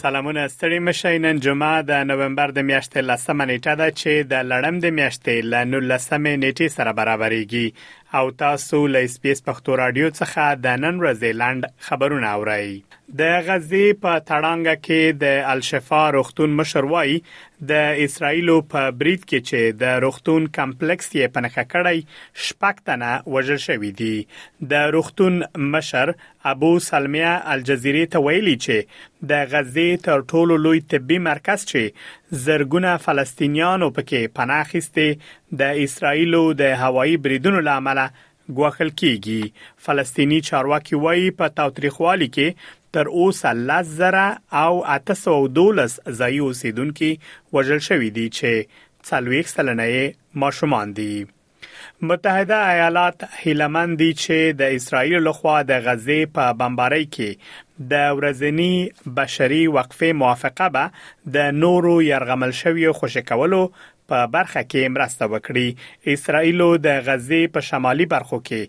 سلامونه ستړي مشئ نن جمعه د نومبر د میاشتې لسمه نیټه ده چې د لړم د میاشتې له نولسمې نیټې سره برابرېږي او تاسو له اس پی اس پښتو رادیو څخه د نن ورځې لند خبرونه اورئ د غزې په تړانګه کې د الشفا روغتون مشر وایي د اسرایلو په برید کې چې د روغتون کمپلیکس یې پنخه کړی شپږ تنه وژل شوی دی د روغتون مشر ابو سلمیه الجزیرې ته ویلي چې د غزې تر ټولو لوی طبي مرکز چې زرګونه فلسطینیانو پکې پناه اخیستې د اسراییلو د هوایي بریدونو له امله ګواښل کیږي فلسطینی چارواکي وایي په تاوتریخوالي کې تر اوسه لس زره او 812 ځایي اوسیدونکي وژل شوي دي چې څلوېښت سلنه یې ماشومان دي متحده ایالات هیلمن دي چې د اسرایل لخوا د غزې په بمبارۍ کې د ورځنی بشري وقفې موافقه به د نورو يرغمل شویو خوشی کولو په برخه کې مرسته وکړي اسرائیل د غزې په شمالي برخو کې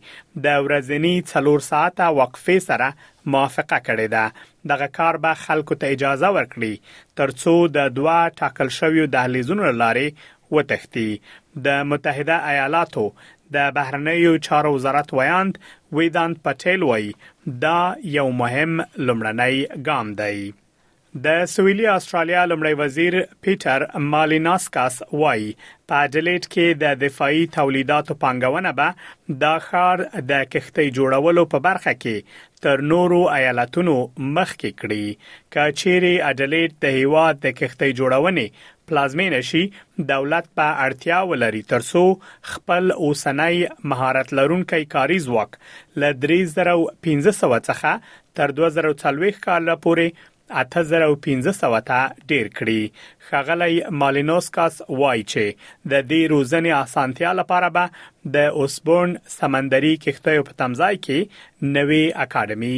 د ورځنی 4 ساعته وقفې سره موافقه کړې ده دغه کار به خلکو ته اجازه ورکړي ترڅو د دوا ټاکل شویو دهلیزونو لارې وتښتي. د متحده ایالاتو د بهرنیو چارو وزارت ویاند ویدانت پټیل وايي، دا یو مهم لومړنی ګام دی. د سویلي اسټرالیا لومړی وزیر پیټر مالیناسکاس وايي، په اډلېډ کې د دفاعي تولیداتو پانګونه به دا ښار د کښتۍ جوړولو په برخه کې تر نورو ایالتونو مخکې کړي که چیرې اډلېډ د هېواد د کښتۍ جوړونې پلازمېنه شي، دولت به اړتیا ولري ترڅو خپل اوسنی مهارت لرونکی کاري ځواک له درې زره او پنځه سوه څخه تر دوه زره او څلوېښت کال پورې اته زره او پنځه سوه ته ډېر کړي. ښاغلی مالینوسکاس وايي چې د دې روزنې اسانتیا لپاره به د اوسبورن سمندري کښتیو په تمځای کې نوې اکاډمي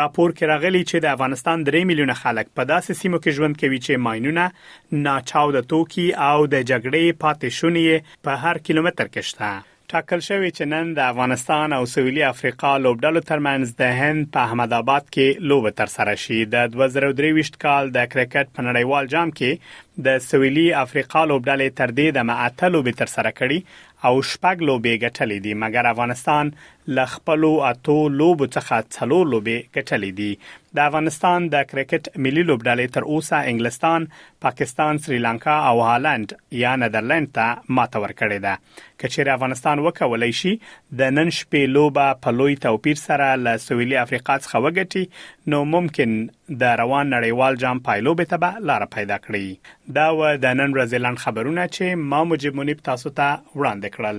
راپور کې راغلي چې د افغانستان درې میلیونه خلک په داسې سیمو کې ژوند کوي چې ماینونه، ناچاوده توکي او د جګړې پاتې شونې په هر کیلومتر کې شته. ټاکل شوې چې نن د افغانستان او سویلي افریقا لوبډلو ترمنځ د هند په احمد آباد کې لوبه تر سره شي د 2023 کال د کرکټ په نړیوال جام کې د سویلي افریقا لوبډلې تر دې دمه اته لوبې تر سره کړي او شپږ لوبې ګټلې دي مګر افغانستان له خپلو اتو لوبو څخه څلور لوبې ګټلې دي. د افغانستان د کرکټ ملي لوبډلې تر اوسه انګلستان، پاکستان، سریلانکا او هالنډ یا نېدرلنډ ته ماته ورکړې ده. که چېرې افغانستان وکولای شي د نن شپې لوبه په لوی توپیر سره له سویلي افریقا څخه وګټي نو ممکن د روان نړیوال جام پایلوبې ته به لاره پیدا کړي. دا وه د نن ورځې لنډ خبرونه چې ما مجیب منیب تاسو ته وړاندې کړل.